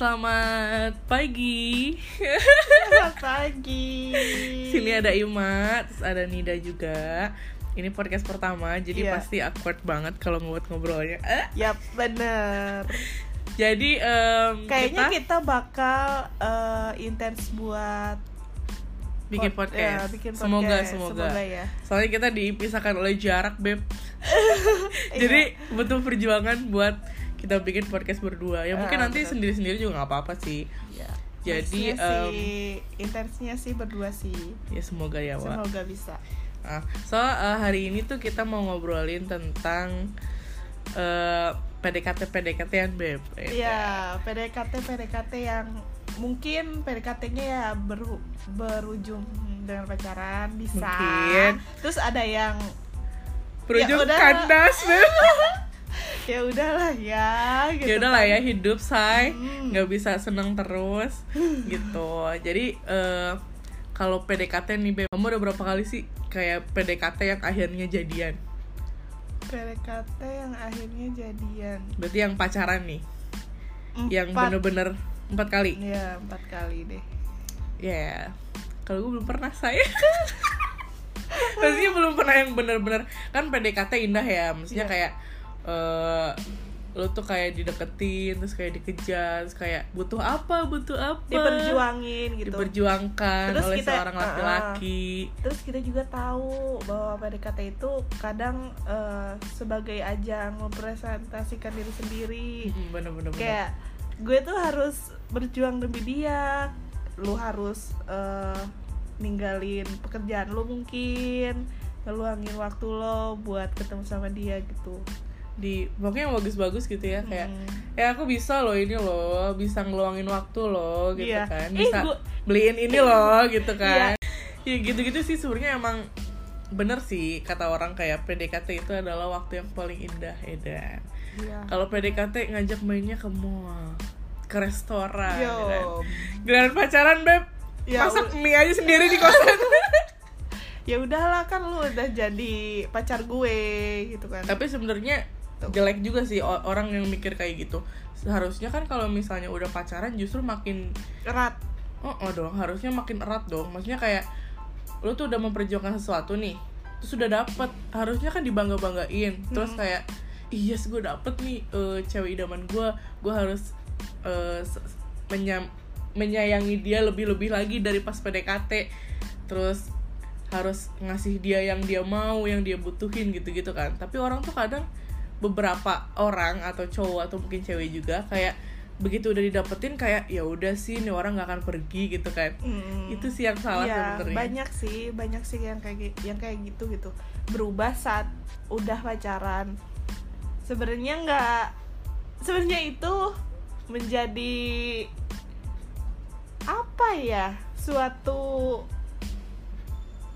Selamat pagi. Selamat pagi. Sini ada Ima, terus ada Nida juga. Ini podcast pertama, jadi Iya. pasti awkward banget kalau buat ngobrolnya. Eh, Yap, bener. Jadi em, Kayaknya kita, kita, bakal eh, intens buat bikin pod- podcast. ya, bikin Semoga, podcast. semoga. ya. Soalnya kita dipisahkan oleh jarak, beb. Iya. jadi butuh perjuangan buat kita bikin podcast berdua. Ya mungkin Ah, nanti betul. sendiri-sendiri juga nggak apa-apa sih. Ya. Jadi, Maksudnya sih, intensnya sih berdua sih. Ya semoga ya, Wak. Semoga bisa. Ah, so uh, hari ini tuh kita mau ngobrolin tentang uh, PDKT PDKT yang beb. Iya, PDKT PDKT yang mungkin PDKT-nya ya beru- berujung dengan pacaran bisa. Mungkin. Terus ada yang Berujung Ya udah. kandas beb. ya udahlah ya gitu. ya udahlah ya hidup say Hmm. nggak bisa seneng terus gitu. Jadi uh, kalau PDKT nih beb, kamu udah berapa kali sih kayak PDKT yang akhirnya jadian? PDKT yang akhirnya jadian. Berarti yang pacaran nih, yang Empat. bener-bener empat kali. Ya, empat kali deh. Ya, kalau gue belum pernah saya. Maksudnya belum pernah yang bener-bener kan PDKT indah ya, maksudnya Iya. kayak eh lo tuh kayak dideketin terus kayak dikejar terus kayak butuh apa butuh apa Diperjuangin gitu. diperjuangkan Terus oleh kita- seorang laki-laki Terus kita juga tahu bahwa PDKT itu kadang eh, sebagai ajang mempresentasikan diri sendiri. Hmm, bener-bener bener. Kayak gue tuh harus berjuang demi dia. Lu harus eh, ninggalin pekerjaan lu mungkin, ngeluangin waktu lo buat ketemu sama dia gitu. Di pokoknya yang bagus-bagus gitu ya kayak Hmm. ya aku bisa loh ini loh bisa ngeluangin waktu loh gitu Iya. kan Eh, bisa gua- beliin ini loh gitu kan Iya. ya gitu-gitu sih sebenarnya emang bener sih kata orang kayak PDKT itu adalah waktu yang paling indah Edan Iya. kalau PDKT ngajak mainnya ke mall ke restoran Yo. ya kan? giliran pacaran beb Ya, masak mie aja sendiri di kosan ya udahlah kan lu udah jadi pacar gue gitu kan tapi sebenarnya jelek juga sih orang yang mikir kayak gitu. Seharusnya kan kalau misalnya udah pacaran justru makin erat. Oh, oh dong harusnya makin erat dong. Maksudnya kayak lu tuh udah memperjuangkan sesuatu nih terus udah dapet. Harusnya kan dibangga banggain terus Hmm. kayak iya yes, gue dapet nih eh, cewek idaman gue gue harus se- menyam- menyayangi dia lebih lebih lagi dari pas PDKT terus harus ngasih dia yang dia mau yang dia butuhin gitu gitu kan. Tapi orang tuh kadang beberapa orang atau cowok atau mungkin cewek juga kayak begitu udah didapetin kayak ya udah sih nih orang nggak akan pergi gitu kan. Hmm. itu sih yang salah Iya, sebenarnya. banyak sih banyak sih yang kayak yang kayak gitu gitu. Berubah saat udah pacaran. Sebenarnya nggak sebenarnya itu menjadi apa ya suatu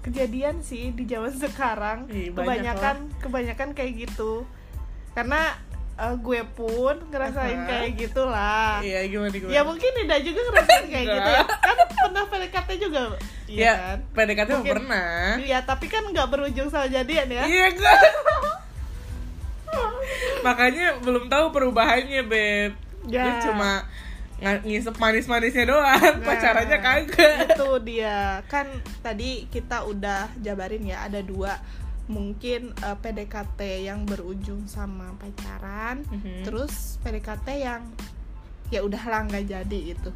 kejadian sih di zaman sekarang. Ih, banyak kebanyakan kebanyakan kayak gitu karena eh, gue pun ngerasain Aha. kayak gitulah. Iya gimana gimana? Ya mungkin Nida juga ngerasain kayak gitu ya. Kan pernah PDKT juga Iya ya kan? PDKT Mungkin- pernah. Iya tapi kan nggak berujung sama jadian ya. Iya gue makanya belum tahu perubahannya beb. Ya. Gue cuma ngisep manis-manisnya doang. Nah, pacarannya kagak. Itu dia. Kan tadi kita udah jabarin ya Ada dua Mungkin eh, PDKT yang berujung sama pacaran Mhm. Terus PDKT yang Ya udahlah nggak jadi itu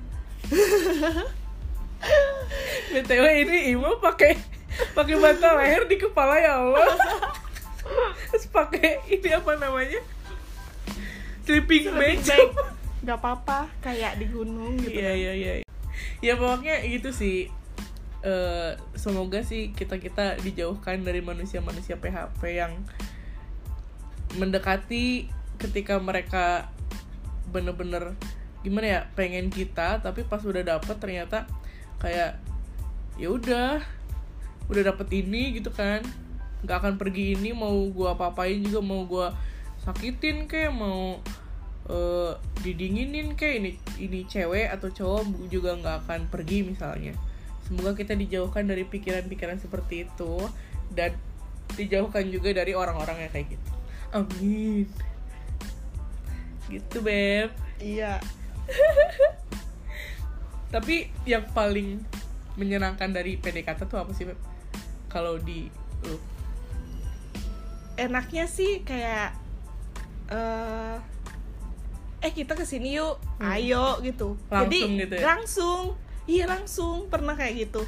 btw ini Imo pakai pakai bantal leher di kepala ya Allah. Terus pakai ini apa namanya? Sleeping bag. Lebih baik nggak apa-apa Kayak di gunung gitu iya kan. iya iya. Ya pokoknya gitu sih Eh, semoga sih kita kita dijauhkan dari manusia-manusia PHP yang mendekati ketika mereka bener-bener gimana ya pengen kita tapi pas udah dapet ternyata kayak ya udah udah dapet ini gitu kan. Nggak akan pergi ini mau gua apa-apain juga mau gua sakitin kayak mau eh, didinginin kayak ini ini cewek atau cowok juga nggak akan pergi misalnya semoga kita dijauhkan dari pikiran-pikiran seperti itu dan dijauhkan juga dari orang-orang yang kayak gitu amin gitu beb Iya. tapi yang paling menyenangkan dari PDKT tuh apa sih Beb? kalau di lu enaknya sih kayak eh eh kita ke sini yuk Hmm. ayo gitu Langsung jadi gitu ya? langsung iya langsung. Pernah kayak gitu.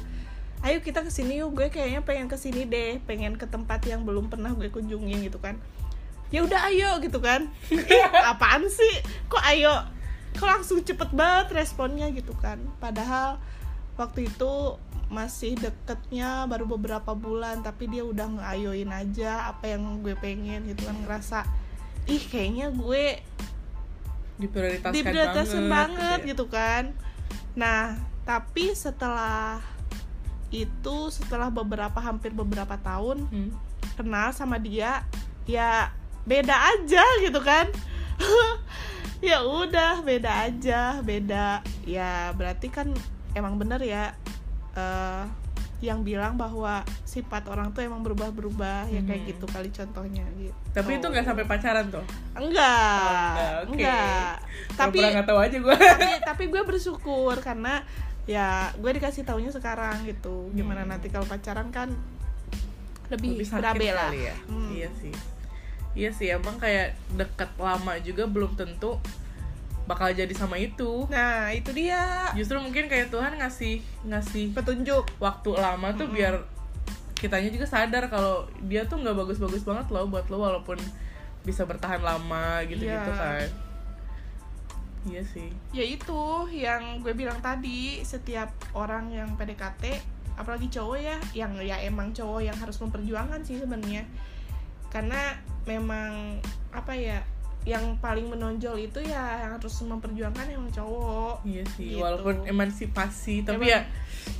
Ayo kita ke sini yuk. Gue kayaknya pengen ke sini deh. Pengen ke tempat yang belum pernah gue kunjungi gitu kan. Ya udah ayo gitu kan. Ih, apaan sih? Kok ayo? Kok langsung cepet banget responnya gitu kan. Padahal waktu itu masih deketnya baru beberapa bulan tapi dia udah ngeayoin aja apa yang gue pengen gitu kan. Ngerasa ih kayaknya gue diprioritaskan diprioritaskan banget. ya. gitu kan. Nah tapi setelah itu setelah beberapa hampir beberapa tahun Hmm. kenal sama dia ya beda aja gitu kan ya udah beda aja beda ya berarti kan emang bener ya eh, yang bilang bahwa sifat orang tuh emang berubah-berubah ya kayak Hmm. gitu kali contohnya gitu tapi itu nggak sampai pacaran tuh enggak Oh, enggak, oke. enggak tapi nggak tahu aja gue tapi tapi gue bersyukur karena ya gue dikasih taunya sekarang gitu gimana Hmm. nanti kalau pacaran kan lebih, lebih sakit lah kali ya Hmm. iya sih iya sih emang kayak deket lama juga belum tentu bakal jadi sama itu nah itu dia justru mungkin kayak Tuhan ngasih ngasih petunjuk waktu lama tuh Mm-mm. biar kitanya juga sadar kalau dia tuh nggak bagus-bagus banget loh buat lo walaupun bisa bertahan lama gitu-gitu Iya. kan iya sih ya itu yang gue bilang tadi setiap orang yang PDKT apalagi cowok ya yang ya emang cowok yang harus memperjuangkan sih sebenarnya karena memang apa ya yang paling menonjol itu ya yang harus memperjuangkan emang cowok Iya sih, Gitu. walaupun emansipasi, tapi Emang- ya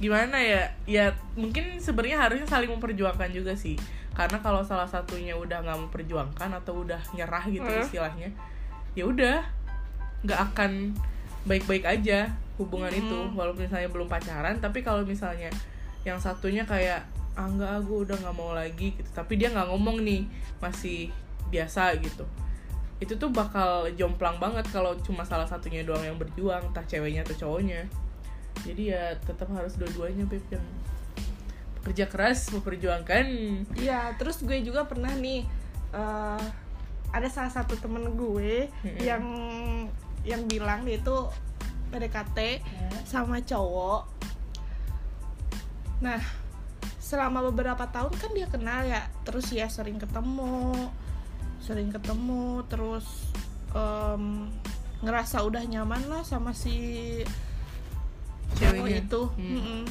gimana ya? Ya mungkin sebenarnya harusnya saling memperjuangkan juga sih. Karena kalau salah satunya udah nggak memperjuangkan atau udah nyerah gitu Hmm. istilahnya, ya udah nggak akan baik-baik aja hubungan itu, Hmm. walaupun misalnya belum pacaran. Tapi kalau misalnya yang satunya kayak ah nggak aku udah nggak mau lagi gitu, tapi dia nggak ngomong nih, masih biasa gitu itu tuh bakal jomplang banget kalau cuma salah satunya doang yang berjuang entah ceweknya atau cowoknya jadi ya tetap harus dua-duanya beb yang bekerja keras memperjuangkan Iya, terus gue juga pernah nih eh, ada salah satu temen gue Mm-mm. yang yang bilang dia itu PDKT sama cowok. Nah, selama beberapa tahun kan dia kenal ya, terus ya sering ketemu, sering ketemu, terus em, ngerasa udah nyaman lah sama si cowok itu. Hmm.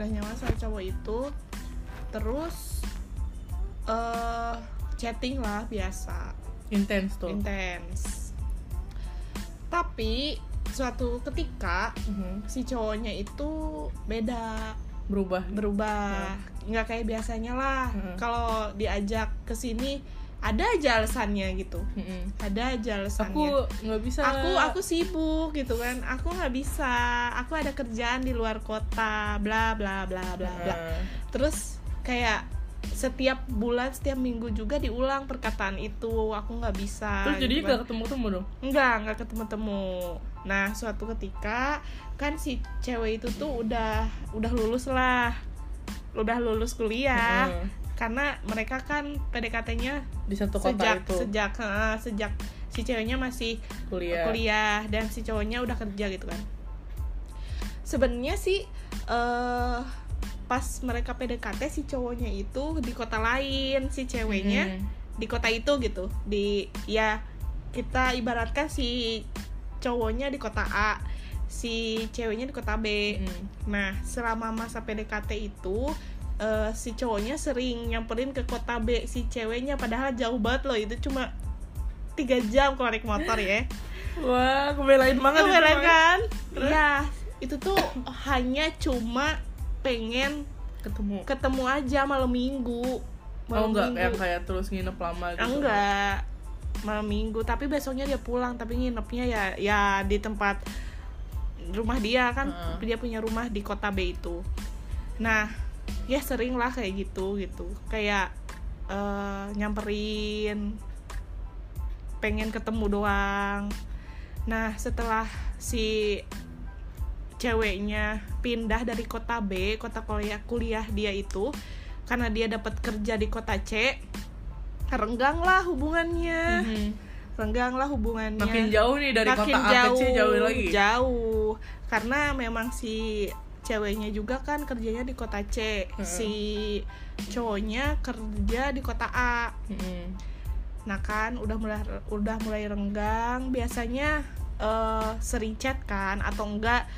Udah nyaman sama cowok itu, terus eh chatting lah biasa. Intens tuh. Intens tapi suatu ketika Mhm. si cowoknya itu beda. Berubah. Berubah. Nggak kayak biasanya lah. Hmm. kalau diajak ke sini ada aja alasannya gitu. Mhm. ada aja alasannya. Aku nggak bisa. Aku aku sibuk gitu kan. Aku nggak bisa. Aku ada kerjaan di luar kota. Bla bla bla bla bla. Heeh. terus kayak setiap bulan setiap minggu juga diulang perkataan itu aku nggak bisa terus gitu jadinya kan. gak ketemu ketemu dong Enggak, enggak ketemu-temu. Nah, suatu ketika kan si cewek itu tuh udah udah lulus lah. Udah lulus kuliah. Heeh. Karena mereka kan PDKT-nya di satu kota sejak itu sejak heeh, sejak si ceweknya masih kuliah kuliah dan si cowoknya udah kerja gitu kan. Sebenarnya sih eh pas mereka PDKT si cowoknya itu di kota lain, si ceweknya Mhm. di kota itu gitu di ya kita ibaratkan si cowoknya di kota A si ceweknya di kota B Mhm. nah selama masa PDKT itu eh, si cowoknya sering nyamperin ke kota B si ceweknya padahal jauh banget loh itu cuma tiga jam kalau naik motor ya wah kebelain banget Mas. kan ya itu tuh hanya cuma pengen ketemu. ketemu aja malam minggu. Oh Malam enggak minggu. yang kayak terus nginep lama gitu. Enggak malam minggu. Tapi besoknya dia pulang tapi nginepnya ya ya di tempat rumah dia kan. Heeh. dia punya rumah di kota B itu. Nah ya sering lah kayak gitu gitu. Kayak eh, nyamperin pengen ketemu doang. Nah setelah si ceweknya pindah dari kota B kota kuliah kuliah dia itu karena dia dapat kerja di kota C renggang lah hubungannya. Mhm. renggang lah hubungannya. Makin jauh nih dari Makin kota A ke C jauh lagi. jauh. Karena memang si ceweknya juga kan kerjanya di kota C. Heeh. si cowoknya kerja di kota A. Mhm. nah kan udah mulai udah mulai renggang. Biasanya eh, sering chat kan atau enggak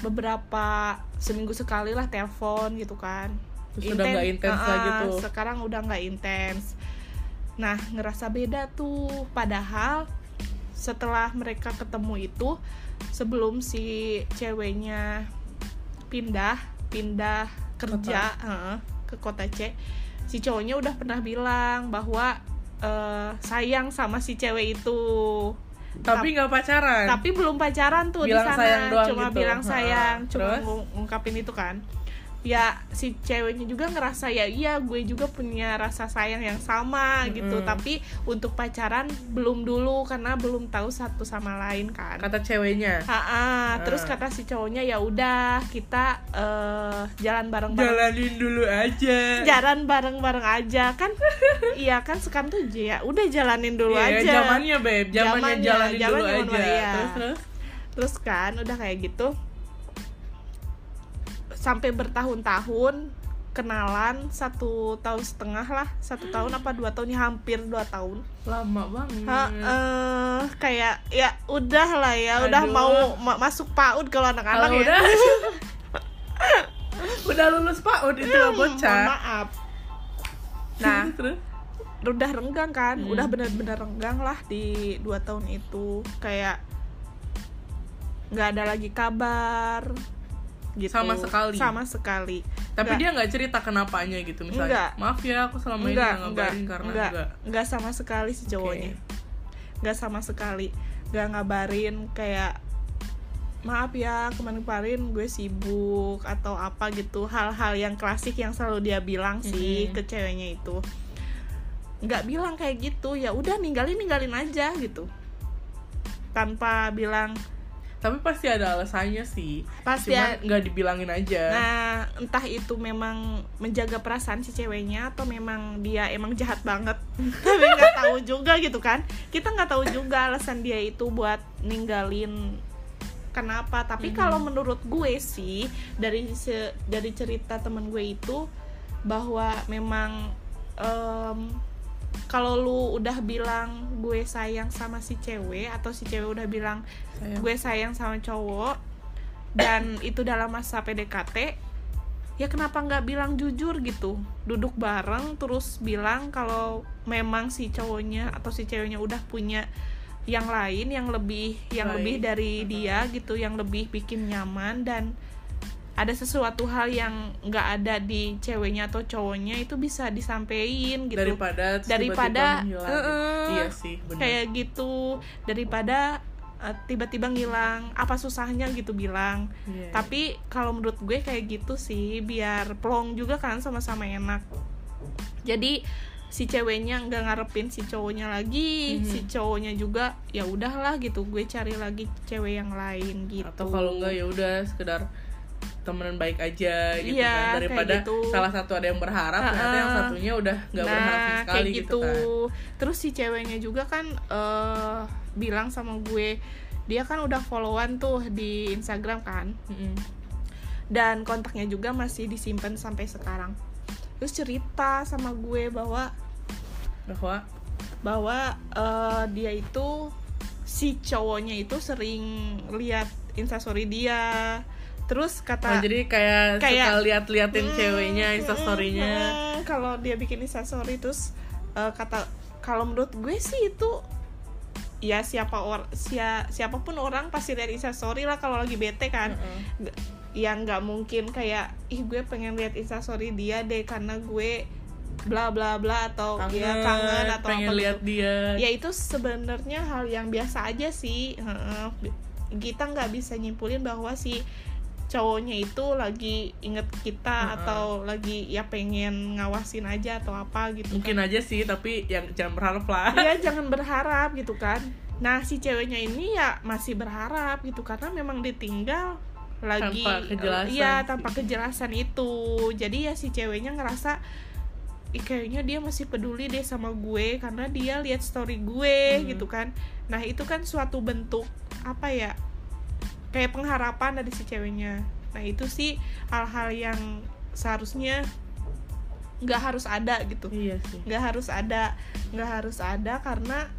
beberapa seminggu sekali lah telepon gitu kan. Terus udah nggak intens Ah, lagi tuh. sekarang udah nggak intens. Nah ngerasa beda tuh. Padahal setelah mereka ketemu itu sebelum si ceweknya pindah pindah kerja heeh, ke kota C si cowoknya udah pernah bilang bahwa eh, sayang sama si cewek itu tapi nggak pacaran tapi belum pacaran tuh Bilang di sana sayang doang cuma gitu. bilang sayang cuma terus? ngung- ngungkapin itu kan ya si ceweknya juga ngerasa ya iya gue juga punya rasa sayang yang sama gitu. Mm-mm. tapi untuk pacaran belum dulu karena belum tahu satu sama lain kan. Kata ceweknya. Ha-ha, terus Ah. kata si cowoknya ya udah kita eh, jalan bareng-bareng. Jalanin dulu aja. Jalan bareng-bareng aja. Kan iya kan sekarang tuh ya udah jalanin dulu Iya, aja. zamannya beb. Zamannya jalanin dulu zamannya aja. iya. terus terus? Terus kan udah kayak gitu sampai bertahun-tahun kenalan satu tahun setengah lah satu tahun apa dua tahun ya hampir dua tahun. Lama banget. Ha, eh, kayak ya udah lah ya udah Aduh. mau ma- masuk PAUD kalau anak-anak ya. Udah. Udah lulus pak udah itu Mohon bocah. maaf. Nah terus? udah renggang kan Hmm. udah benar-benar renggang lah di dua tahun itu. Kayak nggak ada lagi kabar gitu. Sama sekali. sama sekali. Tapi Nggak. dia nggak cerita kenapanya gitu misalnya Enggak. maaf ya aku selama ini enggak nggak enggak ngabarin karena enggak enggak enggak sama sekali si cowoknya. Nggak sama sekali. Nggak ngabarin kayak maaf ya kemarin-kemarin gue sibuk atau apa gitu. Hal-hal yang klasik yang selalu dia bilang sih Mhm. ke ceweknya itu. Nggak bilang kayak gitu ya udah ninggalin ninggalin aja gitu. Tanpa bilang tapi pasti ada alasannya sih pasti cuman ya- nggak dibilangin aja Nah, entah itu memang menjaga perasaan si ceweknya atau memang dia emang jahat banget. Tapi nggak tahu juga gitu kan. Kita nggak tahu juga alasan dia itu buat ninggalin kenapa. Tapi Mhm. kalau menurut gue sih dari se- dari cerita temen gue itu bahwa memang em, kalau lu udah bilang gue sayang sama si cewek atau si cewek udah bilang Sayang. gue sayang sama cowok dan itu dalam masa PDKT ya kenapa nggak bilang jujur gitu duduk bareng terus bilang kalau memang si cowoknya atau si ceweknya udah punya yang lain yang lebih yang Baik. lebih dari dia gitu yang lebih bikin nyaman dan ada sesuatu hal yang nggak ada di ceweknya atau cowoknya itu bisa disampaikan gitu daripada Daripada, menghilang. "Eh-eh." iya sih benar kayak gitu daripada uh, tiba-tiba ngilang apa susahnya gitu bilang Iya. tapi kalau menurut gue kayak gitu sih biar plong juga kan sama-sama enak jadi si ceweknya nggak ngarepin si cowoknya lagi Mhm. si cowoknya juga ya udahlah gitu gue cari lagi cewek yang lain gitu atau kalau enggak ya udah sekedar temenan baik aja gitu Iya, kan. daripada gitu. salah satu ada yang berharap ternyata yang satunya udah nggak nah berharap sama sekali kayak gitu, gitu, kan terus si ceweknya juga kan eh, bilang sama gue dia kan udah followan tuh di Instagram kan. Mm-mm. dan kontaknya juga masih disimpan sampai sekarang. Terus cerita sama gue bahwa bahwa? Bahwa eh, dia itu si cowoknya itu sering lihat instastory dia terus oh, kata jadi kayak, kayak- suka lihat-liatin Hmm, ceweknya hmm, instastorynya. hmm, kalau dia bikin instastory terus eh, kata kalau menurut gue sih itu ya siapa or sia, siapa pun orang pasti lihat instastory lah kalau lagi bete kan. Heeh. Nggak- yang nggak mungkin kayak ih gue pengen lihat instastory dia deh karena gue bla bla bla atau kangen, ya kangen atau pengen apa. lihat dia. Ya itu sebenarnya hal yang biasa aja sih kita nggak bisa nyimpulin bahwa si cowoknya itu lagi inget kita Heeh. atau lagi ya pengen ngawasin aja atau apa gitu mungkin aja sih tapi yang jangan berharap lah. Ya jangan berharap gitu kan. Nah si ceweknya ini ya masih berharap gitu karena memang ditinggal lagi Tanpa kejelasan. iya tanpa kejelasan itu. Jadi ya si ceweknya ngerasa Ih, kayaknya dia masih peduli deh sama gue karena dia lihat story gue Hmm. gitu kan. Nah itu kan suatu bentuk apa ya kayak pengharapan dari si ceweknya. Nah itu sih hal-hal yang seharusnya nggak harus ada gitu. Iya sih. Nggak harus ada nggak harus ada karena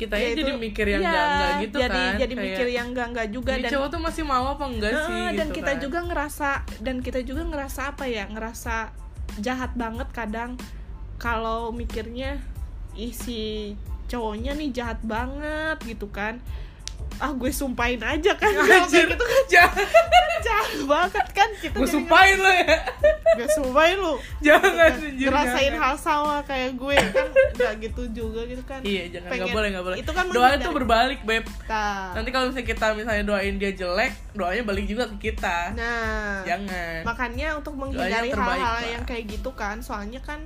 kita ya jadi mikir yang iya, enggak enggak gitu jadi kan jadi Kayak, mikir yang enggak enggak juga dan cowok tuh masih mau apa enggak sih Heeh, dan gitu kita kan. juga ngerasa dan kita juga ngerasa apa ya ngerasa jahat banget kadang kalau mikirnya ih si cowoknya nih jahat banget gitu kan ah gue sumpahin aja kan Anjir, kayak gitu kan jangan jahat banget kan kita gue sumpahin lo ya. Gue sumpahin lu. Jangan Kan, anjir, ngerasain hal sama kayak gue kan. Nggak gitu juga gitu kan. Iya jangan nggak boleh nggak boleh. itu kan doa menghindari- itu berbalik beb. Nah, nanti kalau misalnya kita misalnya doain dia jelek doanya balik juga ke kita. Nah jangan. makanya untuk Doanya menghindari yang hal-hal Pak. yang kayak gitu kan soalnya kan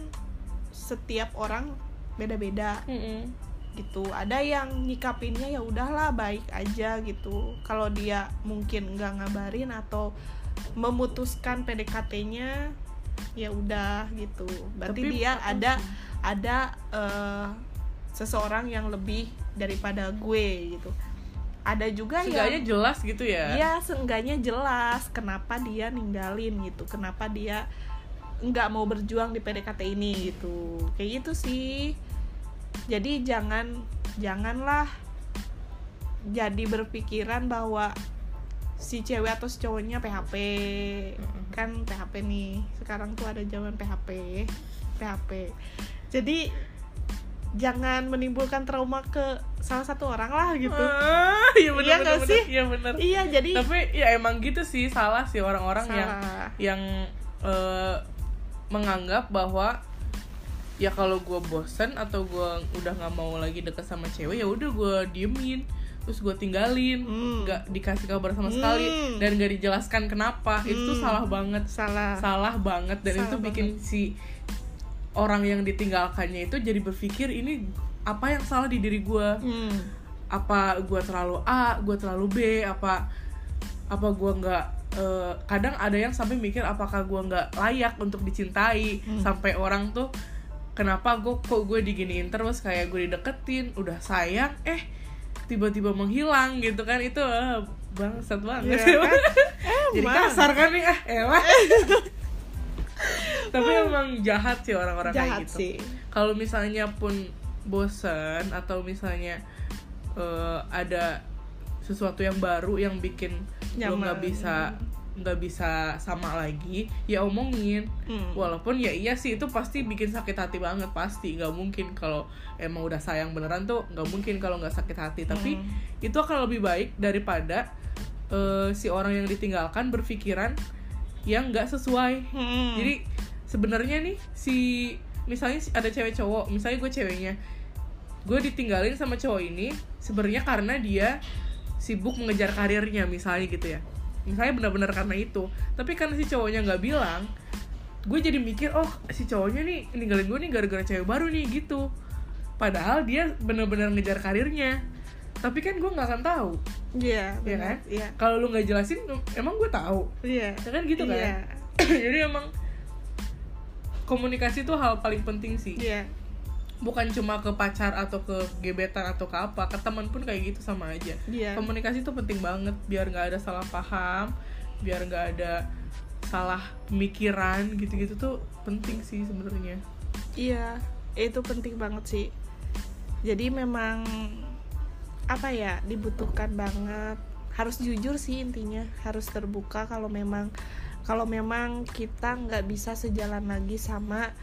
setiap orang beda-beda. Mm-mm. Gitu. Ada yang nyikapinnya ya udahlah baik aja gitu. Kalau dia mungkin nggak ngabarin atau memutuskan PDKT-nya ya udah gitu. Berarti Tapi dia ada ada eh, seseorang yang lebih daripada gue gitu. Ada juga Seenggaknya yang jelas gitu ya? Ya seenggaknya jelas kenapa dia ninggalin gitu. Kenapa dia nggak mau berjuang di PDKT ini gitu. Kayak gitu sih jadi jangan janganlah jadi berpikiran bahwa si cewek atau si cowoknya PHP kan PHP nih sekarang tuh ada zaman PHP PHP jadi jangan menimbulkan trauma ke salah satu orang lah gitu. Ah, iya benar Iya benar. sih? iya benar. Iya jadi tapi ya emang gitu sih salah sih orang-orang yang salah. yang eh, menganggap bahwa ya kalau gue bosen atau gue udah nggak mau lagi deket sama cewek ya udah gue diemin terus gue tinggalin Hmm. nggak dikasih kabar sama sekali Hmm. dan gak dijelaskan kenapa itu Hmm. salah banget salah salah banget dan Salah itu bikin si orang yang ditinggalkannya itu jadi berpikir ini apa yang salah di diri gue Hmm. apa gue terlalu A gue terlalu B apa apa gue nggak eh, kadang ada yang sampai mikir apakah gue nggak layak untuk dicintai Hmm. sampai orang tuh kenapa gue kok gue diginiin terus? Kayak gue dideketin udah sayang eh tiba-tiba menghilang gitu kan. Itu eh, bangsat banget. Iya kan? jadi Emang. kasar kan nih ah elah tapi emang jahat sih orang-orang kayak gitu. sih. Kalau misalnya pun bosen atau misalnya eh, ada sesuatu yang baru yang bikin lo Nyaman. nggak bisa nggak bisa sama lagi ya omongin Hmm. walaupun ya iya sih itu pasti bikin sakit hati banget pasti nggak mungkin kalau emang udah sayang beneran tuh nggak mungkin kalau nggak sakit hati tapi Hmm. itu akan lebih baik daripada eh, si orang yang ditinggalkan berpikiran yang nggak sesuai Hmm. jadi sebenarnya nih si misalnya ada cewek cowok misalnya gue ceweknya gue ditinggalin sama cowok ini sebenarnya karena dia sibuk mengejar karirnya misalnya gitu ya misalnya benar-benar karena itu tapi karena si cowoknya nggak bilang gue jadi mikir oh si cowoknya nih ninggalin gue nih gara-gara cewek baru nih gitu padahal dia benar-benar ngejar karirnya tapi kan gue nggak akan tahu Iya, Iya benar. kan? Iya. kalau lu nggak jelasin emang gue tahu Iya. ya kan gitu kan Iya. jadi emang komunikasi itu hal paling penting sih Iya. Bukan cuma ke pacar atau ke gebetan atau ke apa ke teman pun kayak gitu sama aja Iya. komunikasi itu penting banget biar nggak ada salah paham biar nggak ada salah pemikiran gitu-gitu tuh penting sih sebenarnya Iya, itu penting banget sih. Jadi memang apa ya dibutuhkan banget. Harus jujur sih intinya, harus terbuka kalau memang kalau memang kita nggak bisa sejalan lagi sama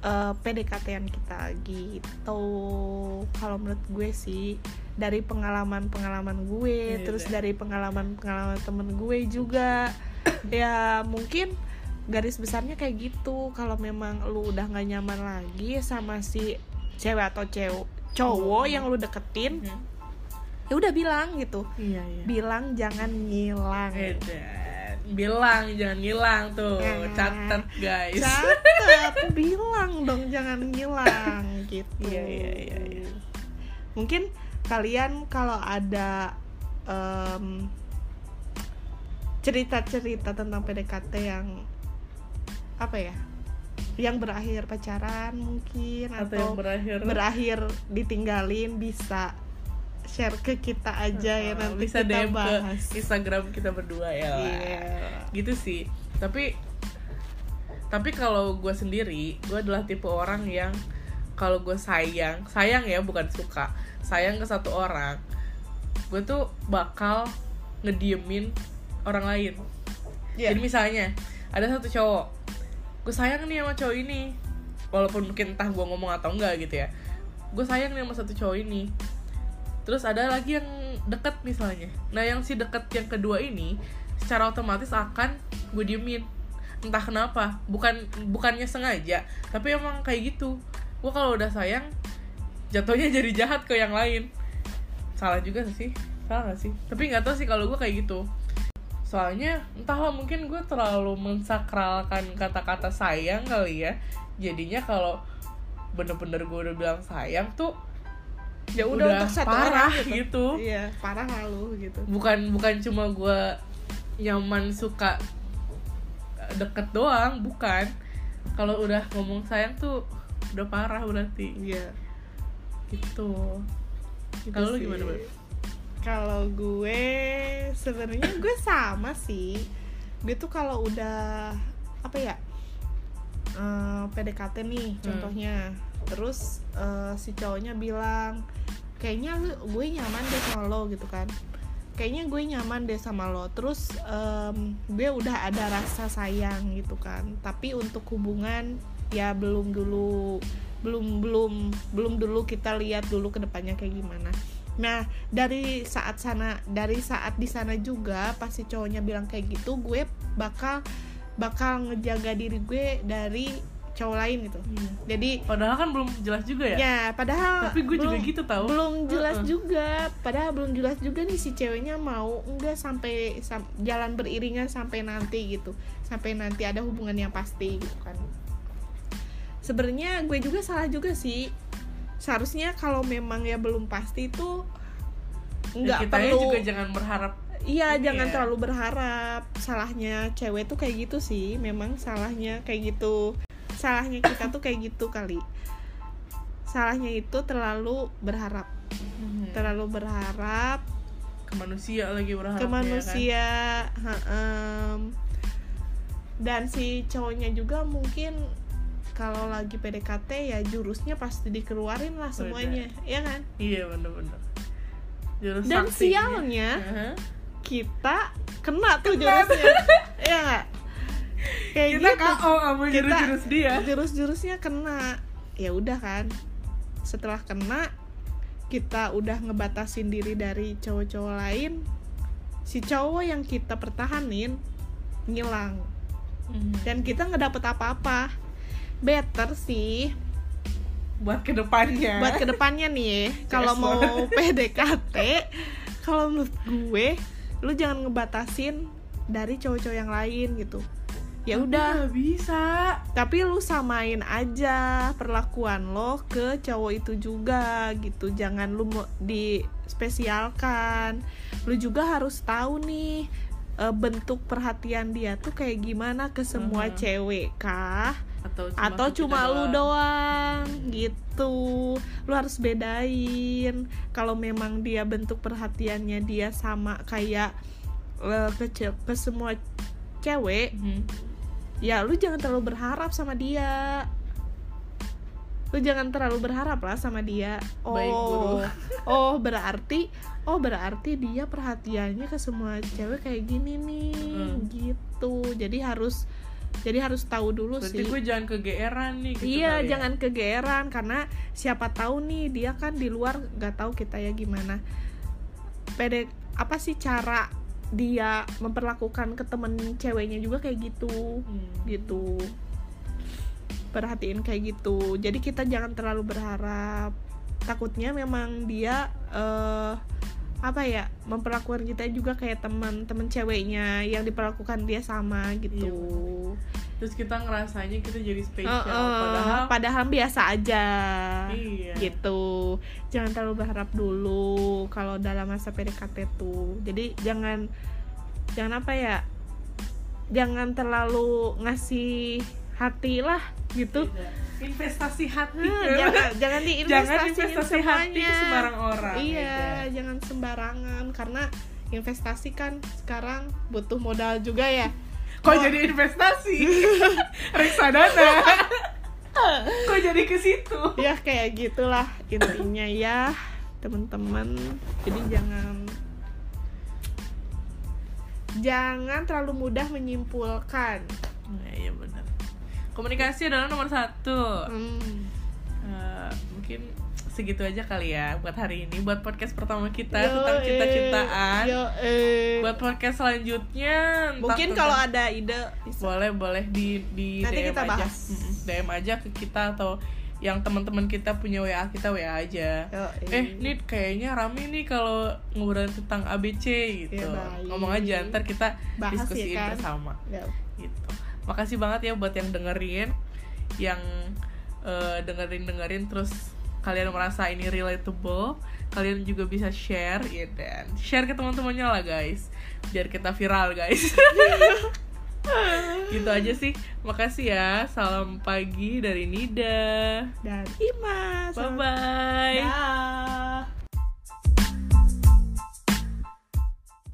eh, PDKT-an kita gitu. Kalau menurut gue sih dari pengalaman-pengalaman gue, Iya, terus iya. dari pengalaman-pengalaman temen gue juga, ya mungkin garis besarnya kayak gitu kalau memang lu udah nggak nyaman lagi sama si cewek atau cewek cowok Hmm. yang lu deketin ya udah bilang gitu iya iya bilang jangan ngilang Edan. bilang jangan ngilang tuh Nah. catat guys catat bilang dong jangan ngilang gitu Iya, iya, iya, iya. mungkin kalian kalau ada em, cerita-cerita tentang PDKT yang apa ya yang berakhir pacaran mungkin atau, atau, yang berakhir berakhir ditinggalin bisa share ke kita aja ya Uh, nanti bisa kita DM bahas ke Instagram kita berdua ya lah. Iya. gitu sih tapi tapi kalau gue sendiri gue adalah tipe orang yang kalau gue sayang sayang ya bukan suka sayang ke satu orang gue tuh bakal ngediemin orang lain. Iya. jadi misalnya ada satu cowok gue sayang nih sama cowok ini walaupun mungkin entah gue ngomong atau enggak gitu ya gue sayang nih sama satu cowok ini. Terus ada lagi yang deket misalnya. Nah yang si deket yang kedua ini secara otomatis akan gue diemin entah kenapa bukan bukannya sengaja tapi emang kayak gitu. Gue kalau udah sayang jatuhnya jadi jahat ke yang lain. Salah juga sih salah gak sih? Tapi nggak tahu sih kalau gue kayak gitu. Soalnya entahlah mungkin gue terlalu mensakralkan kata-kata sayang kali ya. Jadinya kalau bener-bener gue udah bilang sayang tuh ya udah, untuk satu parah orang gitu. iya parah lalu gitu. Bukan bukan cuma gue nyaman suka deket doang bukan. Kalau udah ngomong sayang tuh udah parah berarti. Iya. Gitu. Gitu kalau lu gimana Beb? kalau gue sebenarnya gue sama sih. Gue tuh kalau udah apa ya eh, PDKT nih Hmm. contohnya. Terus eh, si cowoknya bilang kayaknya lu gue nyaman deh sama lo gitu kan kayaknya gue nyaman deh sama lo. Terus em, gue udah ada rasa sayang gitu kan. Tapi untuk hubungan ya belum dulu belum belum belum dulu kita lihat dulu ke depannya kayak gimana. Nah dari saat sana dari saat di sana juga pasti cowoknya bilang kayak gitu gue bakal bakal ngejaga diri gue dari cowok lain gitu jadi padahal kan belum jelas juga ya ya padahal tapi gue juga gitu tau belum jelas Heeh. juga padahal belum jelas juga nih si ceweknya mau enggak sampai sam- jalan beriringan sampai nanti gitu sampai nanti ada hubungan yang pasti gitu kan sebenarnya gue juga salah juga sih seharusnya kalau memang ya belum pasti itu Ya, nggak kitanya perlu juga jangan berharap Iya, Ini jangan ya. terlalu berharap. Salahnya cewek tuh kayak gitu sih. Memang salahnya kayak gitu. Salahnya kita tuh kayak gitu kali. Salahnya itu terlalu berharap. Hmm. Terlalu berharap ke manusia lagi berharap ke manusia. ha-em. Dan si cowoknya juga mungkin kalau lagi PDKT ya jurusnya pasti dikeluarin lah semuanya, ya kan? iya bener-bener Jurus Dan sialnya Aha. kita kena tuh jurusnya, ya nggak? Kayak kita gitu. KO sama Kita- jurus-jurus dia. jurus-jurusnya kena. Ya udah kan. Setelah kena kita udah ngebatasin diri dari cowok-cowok lain. Si cowok yang kita pertahanin ngilang. Mhm. dan kita nggak dapet apa-apa. Better sih. Buat ke depannya. Buat ke depannya nih kalau mau. PDKT kalau menurut gue lu jangan ngebatasin dari cowok-cowok yang lain gitu ya udah. bisa. Tapi lu samain aja perlakuan lo ke cowok itu juga gitu. Jangan lu mau dispesialkan. Lu juga harus tahu nih eh, bentuk perhatian dia tuh kayak gimana ke semua Mhm. cewek kah? Atau cuma, atau cuma lu doang. gitu. Lu harus bedain. Kalau memang dia bentuk perhatiannya dia sama kayak eh, ke ke semua cewek Mhm. Ya lu jangan terlalu berharap sama dia. Lu jangan terlalu berharap lah sama dia. Oh. Baik, guru. oh berarti oh berarti dia perhatiannya ke semua cewek kayak gini nih. Mm. gitu. Jadi harus jadi harus tahu dulu berarti sih. gue jangan kegeeran nih gitu iya kali ya. jangan kegeeran. Karena siapa tahu nih dia kan di luar nggak tahu kita ya gimana. Pede apa sih cara dia memperlakukan ke temen ceweknya juga kayak gitu. Hmm. gitu. Perhatiin kayak gitu. Jadi kita jangan terlalu berharap. Takutnya memang dia eh apa ya memperlakukan kita juga kayak teman teman ceweknya yang diperlakukan dia sama gitu terus kita ngerasanya kita jadi spesial. Heeh, padahal padahal biasa aja. Iya. Gitu. Jangan terlalu berharap dulu kalau dalam masa PDKT tuh. Jadi jangan jangan apa ya jangan terlalu ngasih hati lah gitu. Investasi hati. Hmm, jangan jangan jangan diinvestasiin investasi hati semuanya. ke sembarang orang iya gitu. jangan sembarangan. Karena investasi kan sekarang butuh modal juga ya kok jadi investasi? Reksadana. Kok jadi ke situ? Ya kayak gitulah intinya ya teman-teman. Jadi jangan jangan terlalu mudah menyimpulkan. Nah, iya benar. Komunikasi adalah nomor satu. Hmm. Eh, mungkin segitu aja kali ya buat hari ini buat podcast pertama kita Yo, tentang cinta-cintaan yo, eh. buat podcast selanjutnya mungkin kalau ada ide bisa. boleh boleh di di Nanti DM kita aja bahas. DM aja ke kita atau yang teman-teman kita punya WA kita WA aja Yo, eh nih kayaknya rame nih kalau ngobrolin tentang ABC gitu Iya, baik. ngomong aja ntar kita Bahas ya diskusiin kan? bersama Ya. gitu makasih banget ya buat yang dengerin yang eh, dengerin dengerin terus kalian merasa ini relatable kalian juga bisa share ya dan share ke teman-temannya lah guys. Biar kita viral guys. Gitu aja sih. Makasih ya. Salam pagi dari Nida. Dan Ima. Bye bye Dah.